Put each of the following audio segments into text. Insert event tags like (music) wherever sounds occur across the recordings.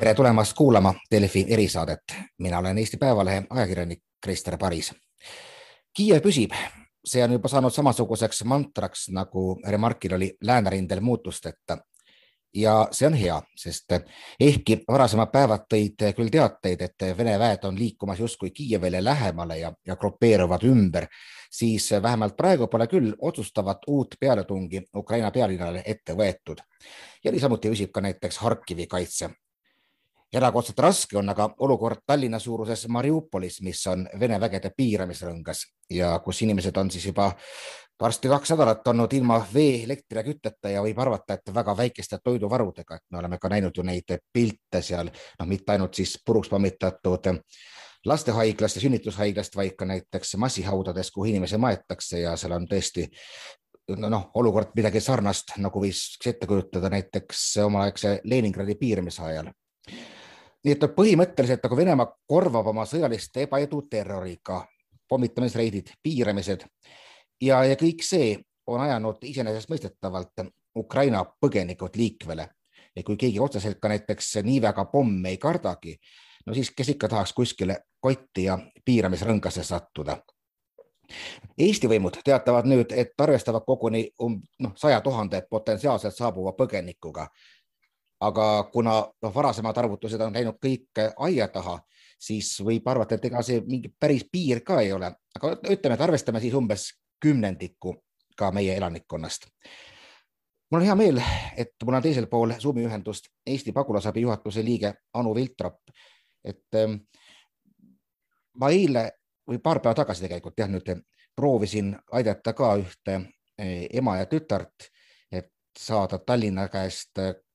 tere tulemast kuulama Delfi erisaadet. mina olen Eesti Päevalehe ajakirjanik Krister Paris. Kiiev püsib, see on juba saanud samasuguseks mantraks, nagu Remarkil oli läänerindel muutusteta. ja see on hea, sest ehkki varasemad päevad tõid küll teateid, et Vene väed on liikumas justkui Kiievile lähemale ja, ja grupeeruvad ümber, siis vähemalt praegu pole küll otsustavat uut pealetungi Ukraina pealinnale ette võetud. ja niisamuti püsib ka näiteks Harkivi kaitse erakordselt raske on aga olukord Tallinna suuruses Mariupolis, mis on Vene vägede piiramisrõngas ja kus inimesed on siis juba varsti kaks nädalat olnud ilma vee, elektri ja kütteta ja võib arvata, et väga väikeste toiduvarudega, et me oleme ka näinud ju neid pilte seal, noh, mitte ainult siis puruks pommitatud lastehaiglast ja sünnitushaiglast, vaid ka näiteks massihaudades, kuhu inimesi maetakse ja seal on tõesti noh, olukord midagi sarnast, nagu võis ette kujutada näiteks omaaegse Leningradi piiramise ajal nii et põhimõtteliselt nagu Venemaa korvab oma sõjalist ebaedu terroriga, pommitamisreidid, piiramised. Ja, ja kõik see on ajanud iseenesestmõistetavalt Ukraina põgenikud liikvele. Ja kui keegi otseselt ka näiteks nii väga pomme ei kardagi, no siis kes ikka tahaks kuskile kotti ja piiramisrõngasse sattuda. Eesti võimud teatavad nüüd, et arvestavad koguni um, noh, saja tuhande potentsiaalselt saabuva põgenikuga aga kuna noh, varasemad arvutused on läinud kõik aia taha, siis võib arvata, et ega see mingi päris piir ka ei ole, aga ütleme, et arvestame siis umbes kümnendiku ka meie elanikkonnast. mul on hea meel, et mul on teisel pool Zoomi ühendust Eesti pagulasabi juhatuse liige Anu Viltrop. et ähm, ma eile või paar päeva tagasi tegelikult jah, nüüd proovisin aidata ka ühte äh, ema ja tütart, et saada Tallinna käest Mm,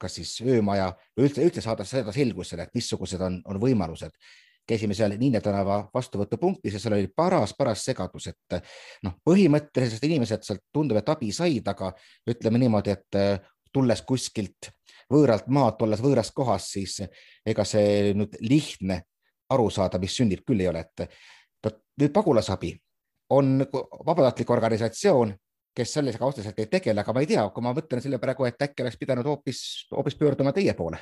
kas siis öömaja või üldse, üldse saada seda selgusele, et missugused on, on võimalused. käisime seal Niine tänava vastuvõtupunktis ja seal oli paras, paras segadus, et noh, põhimõtteliselt inimesed sealt tundub, et abi said, aga ütleme niimoodi, et äh, tulles kuskilt võõralt maalt, olles võõras kohas, siis ega see nüüd lihtne aru saada, mis sünnib, küll ei ole, et nüüd pagulasabi on vabatahtlik organisatsioon, kes sellega otseselt ei tegele, aga ma ei tea, kui ma mõtlen selle praegu, et äkki oleks pidanud hoopis, hoopis pöörduma teie poole.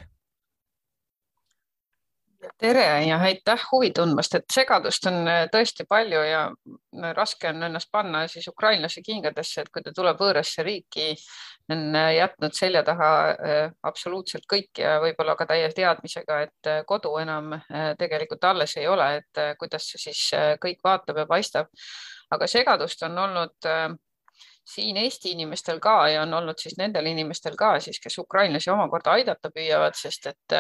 tere ja aitäh huvi tundmast, et segadust on äh, tõesti palju ja äh, raske on ennast panna siis ukrainlase kingadesse, et kui ta tuleb võõrasse riiki, on äh, jätnud selja taha absoluutselt kõik ja võib-olla ka täie teadmisega, et kodu enam tegelikult alles ei ole, et kuidas see siis kõik vaatab ja paistab. aga segadust on olnud siin Eesti inimestel ka ja on olnud siis nendel inimestel ka siis, kes ukrainlasi omakorda aidata püüavad, sest et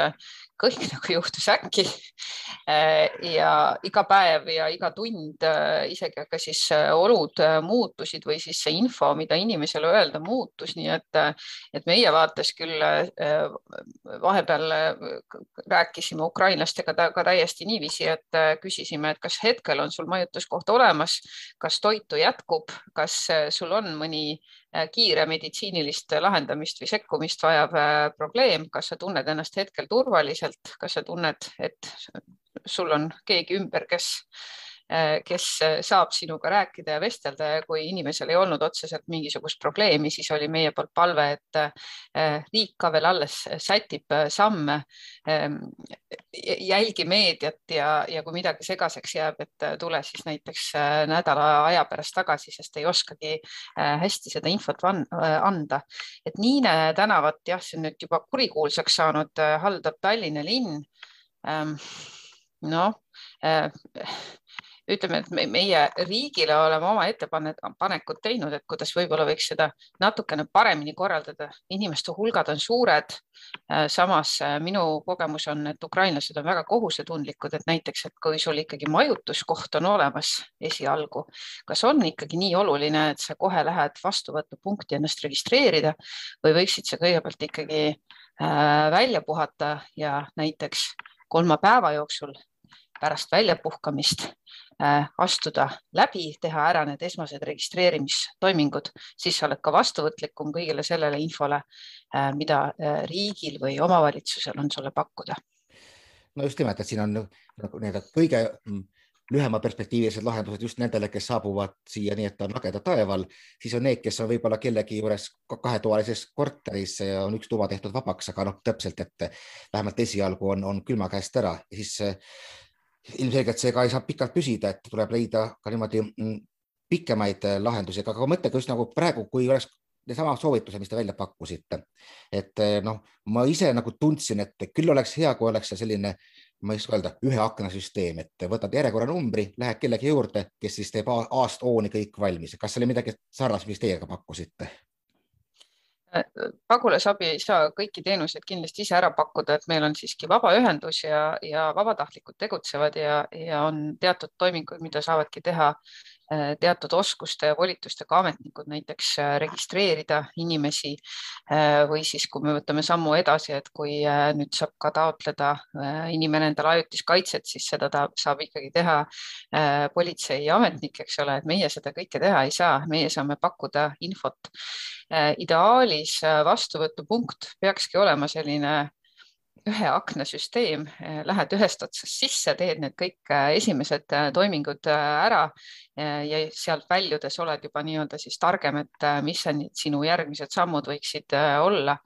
kõik nagu juhtus äkki. Äh, ja iga päev ja iga tund, äh, isegi ka siis olud muutusid või siis see info, mida inimesele öelda, muutus, nii et, et meie vaates küll vahepeal rääkisime ukrainlastega ka täiesti niiviisi, et küsisime, et kas hetkel on sul majutuskoht olemas, kas toitu jätkub, kas sul on mõni äh, kiire meditsiinilist lahendamist või sekkumist vajav äh, probleem, kas sa tunned ennast hetkel turvaliselt, kas sa tunned, et sul on keegi ümber, kes Äh, kes äh, saab sinuga rääkida ja vestelda ja kui inimesel ei olnud otseselt mingisugust probleemi, siis oli meie poolt palve, et äh, riik ka veel alles sätib samme. Ähm, jälgi meediat ja, ja kui midagi segaseks jääb, et tule siis näiteks nädala aja pärast tagasi, sest ei oskagi hästi seda infot anda. et Niine tänavat, jah, see on nüüd juba kurikuulsaks saanud, haldab Tallinna linn. Ähm, noh ütleme, et me, meie riigile oleme oma ettepanekud teinud, et kuidas võib-olla võiks seda natukene paremini korraldada. inimeste hulgad on suured. Äh, samas äh, minu kogemus on, et ukrainlased on väga kohusetundlikud, et näiteks, et kui sul ikkagi majutuskoht on olemas esialgu, kas on ikkagi nii oluline, et sa kohe lähed vastuvõtupunkti ennast registreerida või võiksid sa kõigepealt ikkagi äh, välja puhata ja näiteks kolme päeva jooksul pärast väljapuhkamist astuda läbi, teha ära need esmased registreerimistoimingud, siis sa oled ka vastuvõtlikum kõigele sellele infole, äh, mida äh, riigil või omavalitsusel on sulle pakkuda. no just nimelt, et siin on nagu nii-öelda kõige mm, lühema perspektiivilised lahendused just nendele, kes saabuvad siia nii, et on lageda taeval, siis on need, kes on võib-olla kellegi juures kahetoalises korteris on üks tuba tehtud vabaks, aga noh, täpselt, et vähemalt esialgu on, on külma käest ära ja siis ilmselgelt see ka ei saa pikalt püsida, et tuleb leida ka niimoodi mm, pikemaid lahendusi, aga mõttega just nagu praegu, kui oleks neesama soovitused, mis te välja pakkusite, et noh, ma ise nagu tundsin, et küll oleks hea, kui oleks see selline ma ei oska öelda, ühe akna süsteem, et võtad järjekorranumbri, lähed kellegi juurde, kes siis teeb A-st O-ni kõik valmis. kas see oli midagi sarnast, mis teie ka pakkusite? Pagulasabi ei saa kõiki teenuseid kindlasti ise ära pakkuda, et meil on siiski vabaühendus ja, ja vabatahtlikud tegutsevad ja, ja on teatud toiminguid, mida saavadki teha teatud oskuste ja volitustega ametnikud näiteks äh, registreerida inimesi äh, või siis, kui me võtame sammu edasi, et kui nüüd saab ka taotleda inimene endale ajutist kaitset, siis seda ta saab ikkagi teha politseiametnik, eks ole, et meie seda kõike teha ei saa, meie saame pakkuda infot. ideaalis vastuvõtupunkt peakski olema selline ühe akna süsteem, eh, lähed ühest otsast sisse, teed need kõik eh, esimesed eh, toimingud ära ja sealt väljudes oled juba nii-öelda siis targem, et mis on sinu järgmised sammud võiksid olla.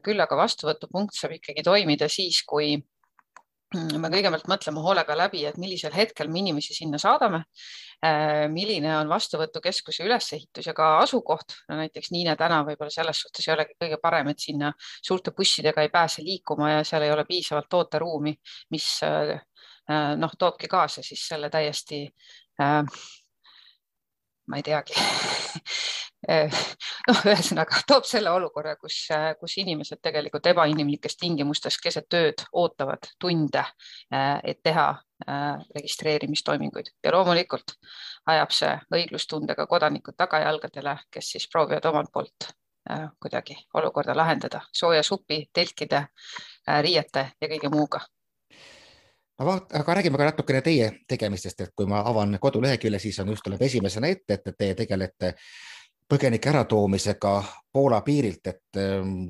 küll aga vastuvõtupunkt saab ikkagi toimida siis, kui me kõigepealt mõtleme hoolega läbi, et millisel hetkel me inimesi sinna saadame, äh, milline on vastuvõtukeskuse ülesehitus ja ka asukoht no,. näiteks Niine tänav võib-olla selles suhtes ei olegi kõige parem, et sinna suurte bussidega ei pääse liikuma ja seal ei ole piisavalt tooteruumi, mis äh, äh, noh, toobki kaasa siis selle täiesti ma ei teagi. (laughs) Noh, ühesõnaga toob selle olukorra, kus, kus inimesed tegelikult ebainimlikes tingimustes keset ööd ootavad tunde, et teha eh, registreerimistoiminguid. Ja loomulikult ajab see õiglustundega kodanikud tagajalgadele, kes siis proovivad omalt poolt kuidagi olukorda lahendada. Sooja supi, telkide, riiete ja kõige muuga aga, aga räägime ka natukene teie tegemistest, et kui ma avan kodulehekülje, siis on just tuleb esimesena ette, et teie tegelete põgenike äratoomisega Poola piirilt, et ähm,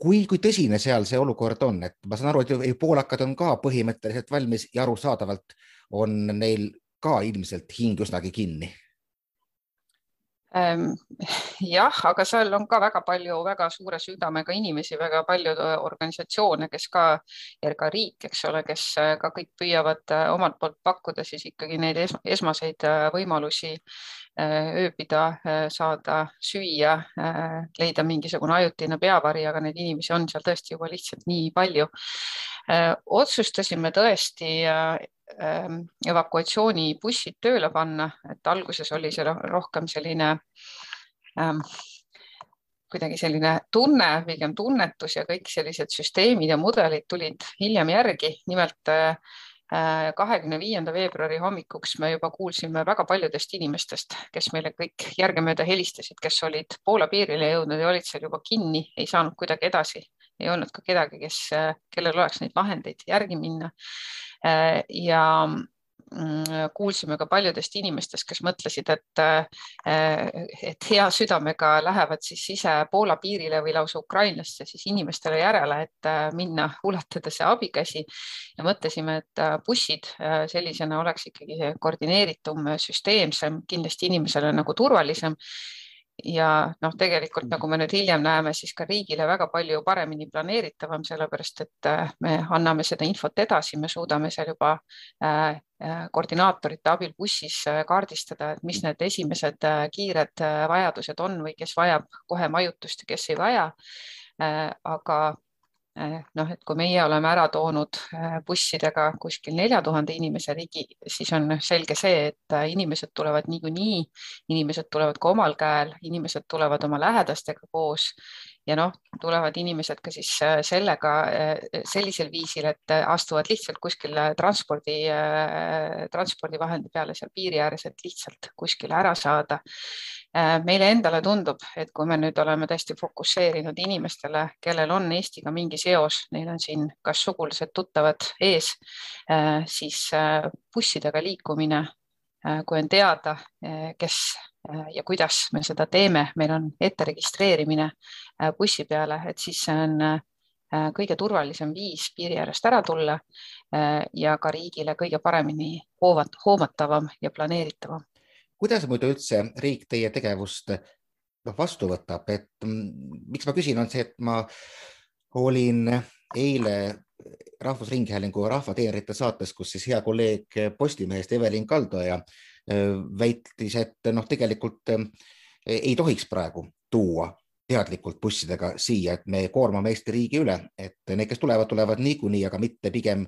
kui, kui tõsine seal see olukord on, et ma saan aru, et poolakad on ka põhimõtteliselt valmis ja arusaadavalt on neil ka ilmselt hing üsnagi kinni. Ehm, (laughs) jah, aga seal on ka väga palju väga suure südamega inimesi, väga palju äh, organisatsioone, kes ka ja ka riik, eks ole, kes äh, ka kõik püüavad äh, omalt poolt pakkuda siis ikkagi neid esmaseid võimalusi ööbida, saada süüa, leida mingisugune ajutine peavari, aga neid inimesi on seal tõesti juba lihtsalt nii palju. Otsustasime tõesti Ähm, evakuatsioonibussid tööle panna, et alguses oli see rohkem selline ähm, kuidagi selline tunne, pigem tunnetus ja kõik sellised süsteemid ja mudelid tulid hiljem järgi. nimelt äh, kahekümne viienda veebruari hommikuks me juba kuulsime väga paljudest inimestest, kes meile kõik järgemööda helistasid, kes olid Poola piirile jõudnud ja olid seal juba kinni, ei saanud kuidagi edasi, ei olnud ka kedagi, kes, kellel oleks neid vahendeid järgi minna. Ja mm, kuulsime ka paljudest inimestest, kes mõtlesid, et, et hea südamega lähevad siis ise Poola piirile või lausa Ukrainasse siis inimestele järele, et minna ulatada see abikäsi. Ja mõtlesime, et bussid sellisena oleks ikkagi koordineeritum, süsteemsem, kindlasti inimesele nagu turvalisem ja noh, tegelikult nagu me nüüd hiljem näeme, siis ka riigile väga palju paremini planeeritavam, sellepärast et äh, me anname seda infot edasi, me suudame seal juba äh, äh, koordinaatorite abil bussis kaardistada, et mis need esimesed kiired vajadused on või kes vajab kohe majutust ja kes ei vaja. aga noh, et kui meie oleme ära toonud eh, bussidega kuskil nelja tuhande inimese ligi, siis on selge see, et eh, inimesed tulevad niikuinii, inimesed tulevad ka omal käel, inimesed tulevad oma lähedastega koos ja noh, tulevad inimesed ka siis sellega sellisel viisil, et astuvad lihtsalt kuskil transpordi, transpordivahendi peale seal piiri ääres, et lihtsalt kuskile ära saada. Äh, meile endale tundub, et kui me nüüd oleme tõesti fokusseerinud inimestele, kellel on Eestiga mingi seos, neil on siin kas sugulased, tuttavad ees, äh, siis äh, bussidega liikumine, kui on teada, kes ja kuidas me seda teeme, meil on ette registreerimine bussi peale, et siis see on kõige turvalisem viis piiri äärest ära tulla ja ka riigile kõige paremini hoovat, hoomatavam ja planeeritavam. kuidas muidu üldse riik teie tegevust noh, vastu võtab, et mm, miks ma küsin, on see, et ma olin eile Rahvusringhäälingu Rahvateenrite saates, kus siis hea kolleeg Postimehest Evelin Kaldoja äh, väitis, et noh, tegelikult äh, ei tohiks praegu tuua teadlikult bussidega siia, et me koormame Eesti riigi üle, et need, kes tulevad, tulevad niikuinii, aga mitte pigem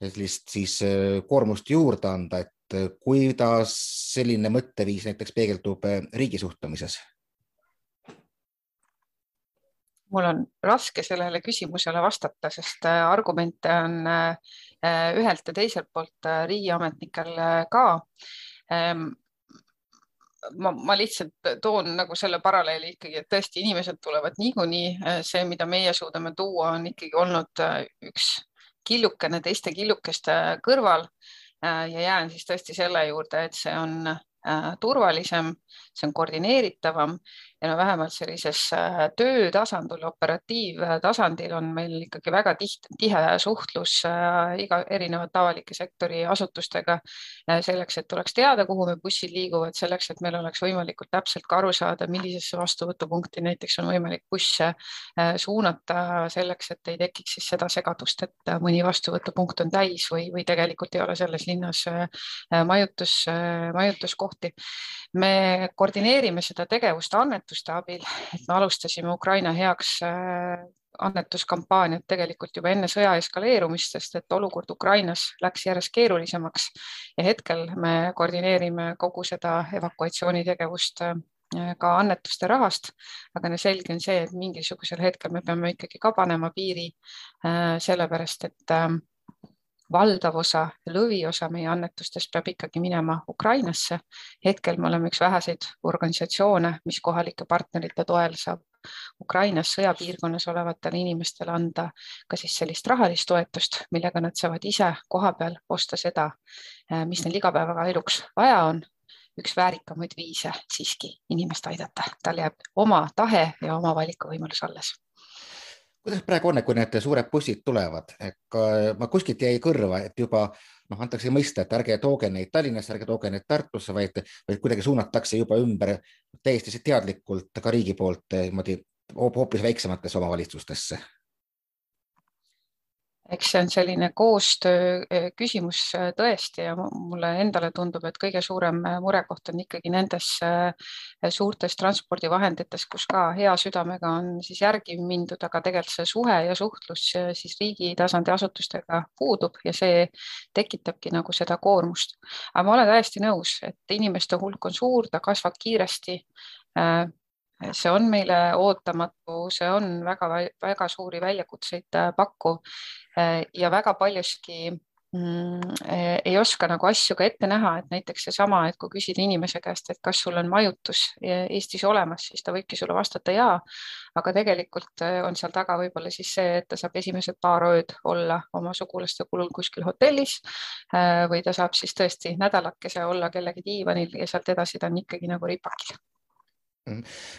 sellist siis äh, koormust juurde anda, et kuidas selline mõtteviis näiteks peegeldub riigi suhtumises mul on raske sellele küsimusele vastata, sest äh, argumente on äh, ühelt ja teiselt poolt äh, riigiametnikel ka. Ähm, ma, ma lihtsalt toon nagu selle paralleeli ikkagi, et tõesti inimesed tulevad niikuinii, see, mida meie suudame tuua, on ikkagi olnud üks killukene teiste killukeste kõrval ja jään siis tõesti selle juurde, et see on turvalisem, see on koordineeritavam ja no vähemalt sellises äh, töötasandil, operatiivtasandil on meil ikkagi väga tiht, tihe suhtlus äh, iga erinevate avalike sektori asutustega äh, selleks, et oleks teada, kuhu me bussid liiguvad, selleks, et meil oleks võimalikult täpselt ka aru saada, millisesse vastuvõtupunkti näiteks on võimalik busse suunata selleks, et ei tekiks siis seda segadust, et mõni vastuvõtupunkt on täis või, või tegelikult ei ole selles linnas majutus, majutuskohti. me koordineerime seda tegevust annetuste annetuste abil, et me alustasime Ukraina heaks äh, annetuskampaaniat tegelikult juba enne sõja eskaleerumist, sest et olukord Ukrainas läks järjest keerulisemaks. Ja hetkel me koordineerime kogu seda evakuatsioonitegevust äh, ka annetuste rahast, aga no selge on see, et mingisugusel hetkel me peame ikkagi ka panema piiri, äh, sellepärast et valdav osa, lõviosa meie annetustest peab ikkagi minema Ukrainasse. hetkel me oleme üks väheseid organisatsioone, mis kohalike partnerite toel saab Ukrainas sõjapiirkonnas olevatele inimestele anda ka siis sellist rahalist toetust, millega nad saavad ise kohapeal osta seda, eh, mis neil igapäevaeluks vaja on. üks väärikamaid viise siiski inimest aidata, tal jääb oma tahe ja oma valikuvõimalus alles kuidas praegu on, et kui need suured bussid tulevad, et ma kuskilt jäi kõrva, et juba noh, antakse mõista, et ärge tooge neid Tallinnasse, ärge tooge neid Tartusse, vaid, vaid kuidagi suunatakse juba ümber täiesti teadlikult ka riigi poolt niimoodi hoopis väiksematesse omavalitsustesse eks see on selline koostöö e, küsimus e, tõesti ja mulle endale tundub, et kõige suurem e, murekoht on ikkagi nendes suurtes transpordivahendites, kus ka hea südamega on siis järgi mindud, aga tegelikult see suhe ja suhtlus siis riigi tasandi asutustega puudub ja see tekitabki nagu seda koormust. aga ma olen täiesti nõus, et inimeste hulk on suur, ta kasvab kiiresti see on meile ootamatu, see on väga-väga suuri väljakutseid äh, pakkuv äh, ja väga paljuski mm, äh, ei oska nagu asju ka ette näha, et näiteks seesama, et kui küsida inimese käest, et kas sul on majutus Eestis olemas, siis ta võibki sulle vastata jaa, aga tegelikult on seal taga võib-olla siis see, et ta saab esimesed paar ööd olla oma sugulaste kulul kuskil hotellis või ta saab siis tõesti nädalakese olla kellegi diivanil ja sealt edasi ta on ikkagi nagu ripakil.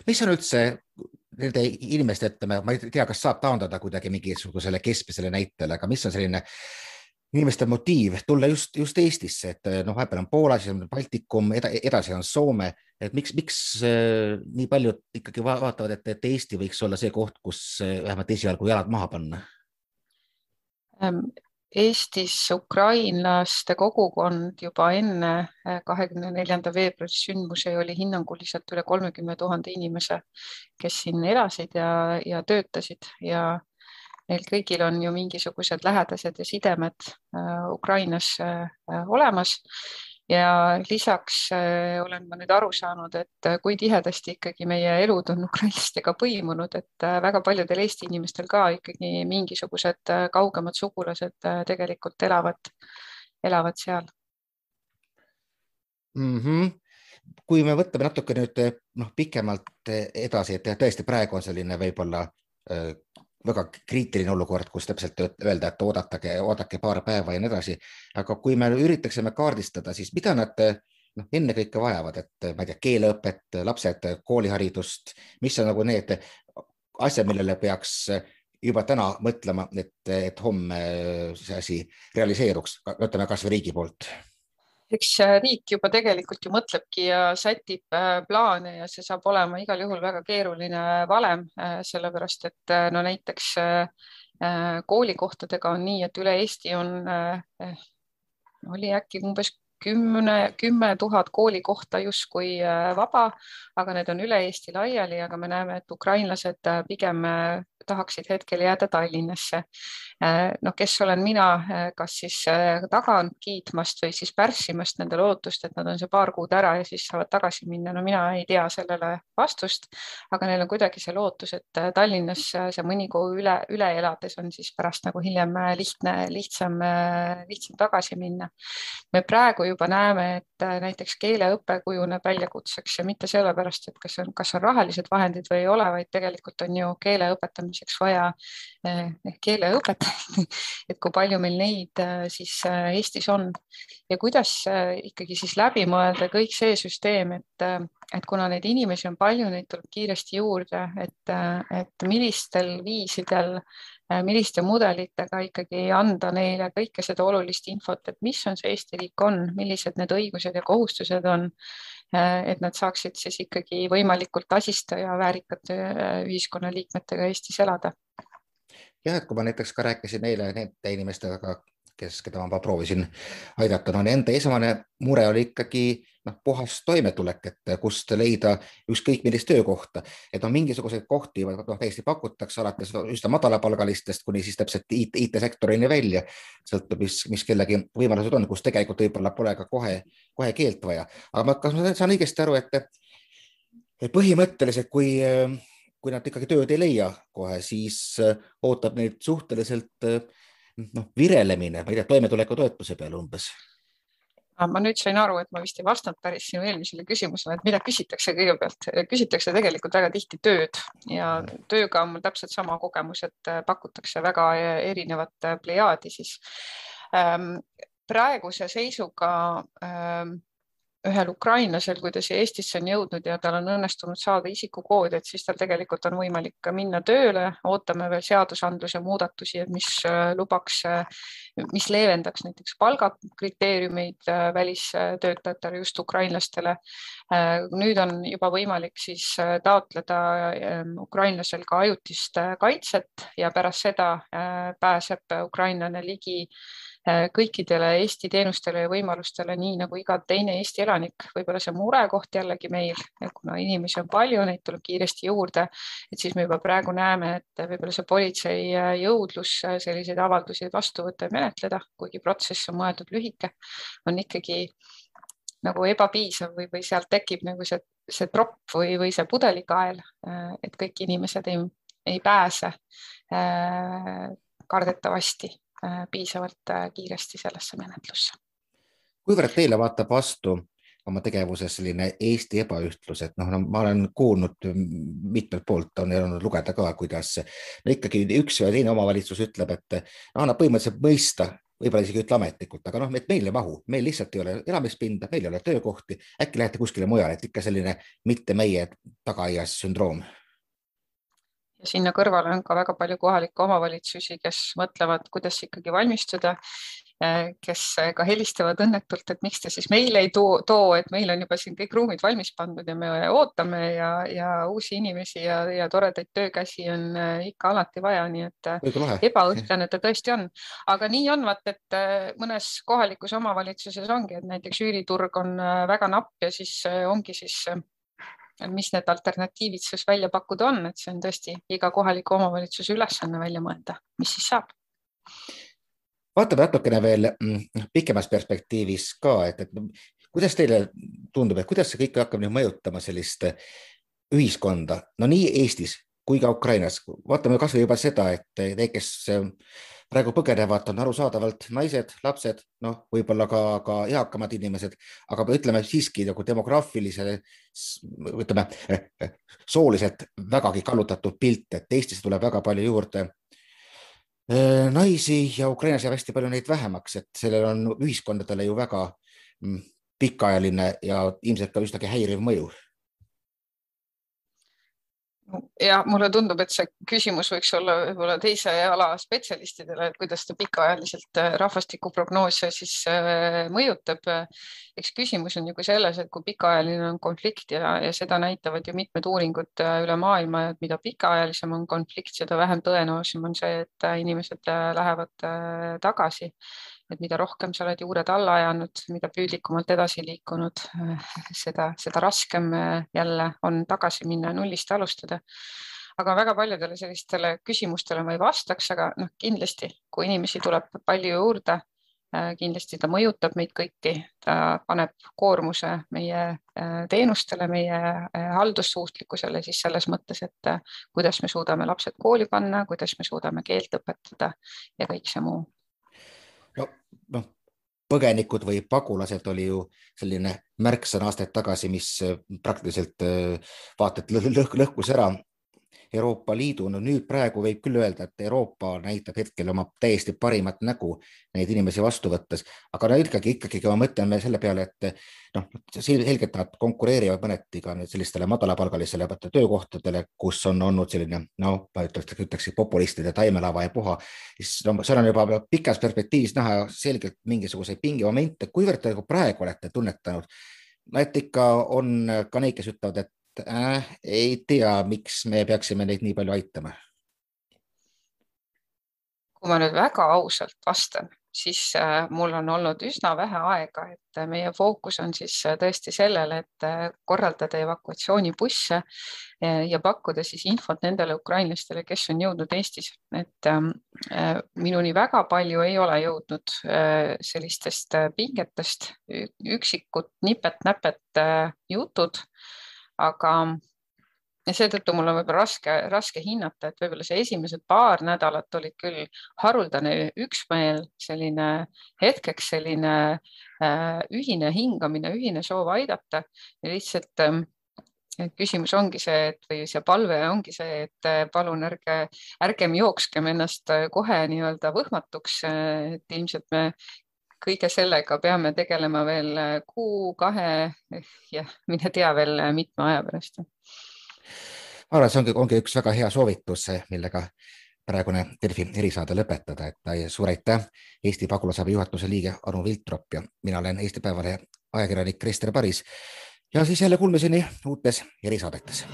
Mis on üldse nende inimeste, ütleme, ma ei tea, kas saab taandada kuidagi mingisugusele keskmisele näitele, aga mis on selline inimeste motiiv tulla just, just Eestisse, et noh, vahepeal on Poola, siis on Baltikum, edasi on Soome, et miks, miks äh, nii paljud ikkagi vaatavad, et, et Eesti võiks olla see koht, kus äh, vähemalt esialgu jalad maha panna? Eestis ukrainlaste kogukond juba enne eh, kahekümne neljanda veebruari sündmusi oli hinnanguliselt üle kolmekümne tuhande inimese, kes siin elasid ja, ja töötasid. Ja neil kõigil on ju mingisugused lähedased ja sidemed eh, Ukrainas eh, olemas ja lisaks äh, olen ma nüüd aru saanud, et äh, kui tihedasti ikkagi meie elud on (laughs) ukrainlastega põimunud, et äh, väga paljudel Eesti inimestel ka ikkagi mingisugused kaugemad sugulased tegelikult elavad, elavad seal mm. -hmm kui me võtame natuke nüüd noh, pikemalt edasi, et tõesti praegu on selline võib-olla väga kriitiline olukord, kus täpselt öelda, et oodatage, oodake paar päeva ja nii edasi. aga kui me üritaksime kaardistada, siis mida nad noh, ennekõike vajavad, et ma ei tea, keeleõpet, lapsed, kooliharidust, mis on nagu need asjad, millele peaks juba täna mõtlema, et, et homme see asi realiseeruks, ütleme kasvõi riigi poolt? Eks riik juba tegelikult ju mõtlebki ja sätib äh, plaane ja see saab olema igal juhul väga keeruline valem, äh, sellepärast et no näiteks koolikohtadega on nii, et üle Eesti on, oli äkki umbes kümne, kümme tuhat koolikohta justkui vaba, aga need on üle Eesti laiali, aga me näeme, et ukrainlased pigem tahaksid hetkel jääda Tallinnasse. Äh, noh, kes olen mina, äh, kas siis äh, tagant kiitmast või siis pärssimast nende lootust, et nad on see paar kuud ära ja siis saavad tagasi minna. no mina ei tea sellele vastust, aga neil on kuidagi see lootus, et Tallinnas see mõni kuu üle, üle elades on siis pärast nagu hiljem lihtne, lihtsam, lihtsam tagasi minna. me praegu juba näeme, et näiteks keeleõpe kujuneb väljakutseks ja mitte sellepärast, et kas on, kas on rahalised vahendid või ei ole, vaid tegelikult on ju keele õpetamiseks vaja eh, keeleõpetajaid (laughs) et kui palju meil neid äh, siis äh, Eestis on. Ja kuidas äh, ikkagi siis läbi mõelda kõik see süsteem, et, et kuna neid inimesi on palju, neid tuleb kiiresti juurde, et, et millistel viisidel, milliste mudelitega ikkagi anda neile kõike seda olulist infot, et mis on see Eesti riik on, millised need õigused ja kohustused on et nad saaksid siis ikkagi võimalikult tasista ja väärikate ühiskonnaliikmetega Eestis elada. Jah, et kui ma näiteks ka rääkisin eile nende inimestega, kes, keda ma proovisin aidata, no nende esmane mure oli ikkagi noh, puhas toimetulek, et kust leida ükskõik millist töökohta, et no mingisuguseid kohti noh, täiesti pakutakse alates üsna madalapalgalistest kuni siis täpselt IT, IT-sektorini välja. sõltub, mis, mis kellegi võimalused on, kus tegelikult võib-olla pole ka kohe, kohe keelt vaja, aga ma, kas ma saan õigesti aru, et, põhimõtteliselt, kui kui nad ikkagi tööd ei leia kohe, siis ootab neid suhteliselt äh, noh, virelemine, ma ei tea, toimetulekutoetuse peale umbes. Ma nüüd sain aru, et ma vist ei vastanud päris sinu eelmisele küsimusele, et mida küsitakse kõigepealt, küsitakse tegelikult väga tihti tööd ja tööga on mul täpselt sama kogemus, et äh, pakutakse väga erinevat plejaadi siis. Praeguse seisuga ühel ukrainlasel, kui ta siia Eestisse on jõudnud ja tal on õnnestunud saada isikukood, et siis tal tegelikult on võimalik ka minna tööle, ootame veel seadusandluse muudatusi, mis äh, lubaks, äh, mis leevendaks näiteks palgakriteeriumeid äh, välistöötajatele, just ukrainlastele. nüüd on juba võimalik siis taotleda ukrainlasel ka ajutist kaitset ja pärast seda pääseb ukrainlane ligi kõikidele Eesti teenustele ja võimalustele, nii nagu iga teine Eesti elanik. võib-olla see murekoht jällegi meil, kuna inimesi on palju, neid tuleb kiiresti juurde, et siis me juba praegu näeme, et võib-olla see politsei äh, jõudlus äh, selliseid avaldusi vastu võtta ja menetleda, kuigi protsess on mõeldud lühike, on ikkagi nagu ebapiisav või, või sealt tekib nagu see, see tropp või, või see pudelikael, et kõik inimesed ei, ei pääse kardetavasti Äh, piisavalt äh, kiiresti sellesse menetlusse. kuivõrd teile vaatab vastu oma tegevuses selline Eesti ebaühtlus, et noh no,, ma olen kuulnud mitmelt poolt, on jäänud lugeda ka, kuidas no ikkagi üks või teine omavalitsus ütleb, et annab põhimõtteliselt mõista, võib-olla isegi ütle ametlikult, aga noh, et meil ei mahu, meil lihtsalt ei ole elamispinda, meil ei ole töökohti, äkki lähete kuskile mujale, et ikka selline mitte meie tagaaias sündroom sinna kõrvale on ka väga palju kohalikke omavalitsusi, kes mõtlevad, kuidas ikkagi valmistuda, eh, kes ka helistavad õnnetult, et miks te siis meile ei too, too, et meil on juba siin kõik ruumid valmis pandud ja me ootame ja, ja uusi inimesi ja, ja toredaid töökäsi on eh, ikka alati vaja, nii et eh, ebaõhtlane ta tõesti on. aga nii on, vaat et mõnes kohalikus omavalitsuses ongi, et näiteks üüriturg on väga napp ja siis ongi siis mis need alternatiivid siis välja pakkuda on, et see on tõesti iga kohaliku omavalitsuse ülesanne välja mõelda, mis siis saab. vaatame natukene veel mm, pikemas perspektiivis ka, et, et kuidas teile tundub, et kuidas see kõik hakkab nüüd mõjutama sellist ühiskonda, no nii Eestis kui ka Ukrainas, vaatame kasvõi juba seda, et need, kes praegu põgenevad, on arusaadavalt naised, lapsed, noh, võib-olla ka, ka eakamad inimesed, aga ütleme siiski nagu demograafilise, ütleme sooliselt vägagi kallutatud pilt, et Eestisse tuleb väga palju juurde eh, naisi ja Ukrainas jääb hästi palju neid vähemaks, et sellel on ühiskondadele ju väga mm, pikaajaline ja ilmselt ka üsnagi häiriv mõju ja mulle tundub, et see küsimus võiks olla võib-olla teise ala spetsialistidele, et kuidas ta pikaajaliselt äh, rahvastikuprognoose siis äh, mõjutab. eks küsimus on ju ka selles, et kui pikaajaline on konflikt ja, ja seda näitavad ju mitmed uuringud äh, üle maailma, et mida pikaajalisem on konflikt, seda vähem tõenäolisem on see, et inimesed lähevad tagasi et mida rohkem sa oled juured alla ajanud, mida püüdlikumalt edasi liikunud, seda, seda raskem jälle on tagasi minna ja nullist alustada. aga väga paljudele sellistele küsimustele ma ei vastaks, aga noh, kindlasti, kui inimesi tuleb palju juurde, kindlasti ta mõjutab meid kõiki, ta paneb koormuse meie teenustele, meie haldussuutlikkusele siis selles mõttes, et kuidas me suudame lapsed kooli panna, kuidas me suudame keelt õpetada ja kõik see muu no noh, põgenikud või pagulased oli ju selline märksõna aastaid tagasi, mis äh, praktiliselt äh, vaata et lõh lõhkus ära Euroopa Liidu, no nüüd praegu võib küll öelda, et Euroopa näitab hetkel oma täiesti parimat nägu neid inimesi vastu võttes, aga no ikkagi, ikkagi, kui me mõtleme selle peale, et noh, selgelt nad konkureerivad mõneti ka nüüd sellistele madalapalgalisele töökohtadele, kus on olnud selline noh, ma ütleks, ütleks populistide taimelava ja puha, siis no seal on juba pikas perspektiivis näha selgelt mingisuguseid pingemomente, kuivõrd te praegu olete tunnetanud, no et ikka on ka neid, kes ütlevad, et äh, ei tea, miks me peaksime neid nii palju aitama? kui ma nüüd väga ausalt vastan, siis äh, mul on olnud üsna vähe aega, et äh, meie fookus on siis äh, tõesti sellele, et korraldada evakuatsioonibusse ja pakkuda siis infot nendele ukrainlastele, kes on jõudnud Eestis, et ähm, minuni väga palju ei ole jõudnud sellistest pingetest, üksikud nipet-näpet jutud aga seetõttu mul on võib-olla raske, raske hinnata, et võib-olla see esimesed paar nädalat olid küll haruldane üksmeel, selline hetkeks selline äh, ühine hingamine, ühine soov aidata. Ja lihtsalt äh, küsimus ongi see, et või see palve ongi see, et äh, palun ärge, ärgem jookskem ennast äh, kohe nii-öelda võhmatuks, et ilmselt me kõige sellega peame tegelema veel äh, kuu, kahe ja mine tea veel äh, mitme aja pärast. ma arvan, see ongi, ongi üks väga hea soovitus, millega praegune Delfi erisaade lõpetada, et suur aitäh, Eesti pagulasabi juhatuse liige Anu Viltrop ja mina olen Eesti Päevalehe ajakirjanik Krister Paris. ja siis jälle kuulmiseni uutes erisaadetes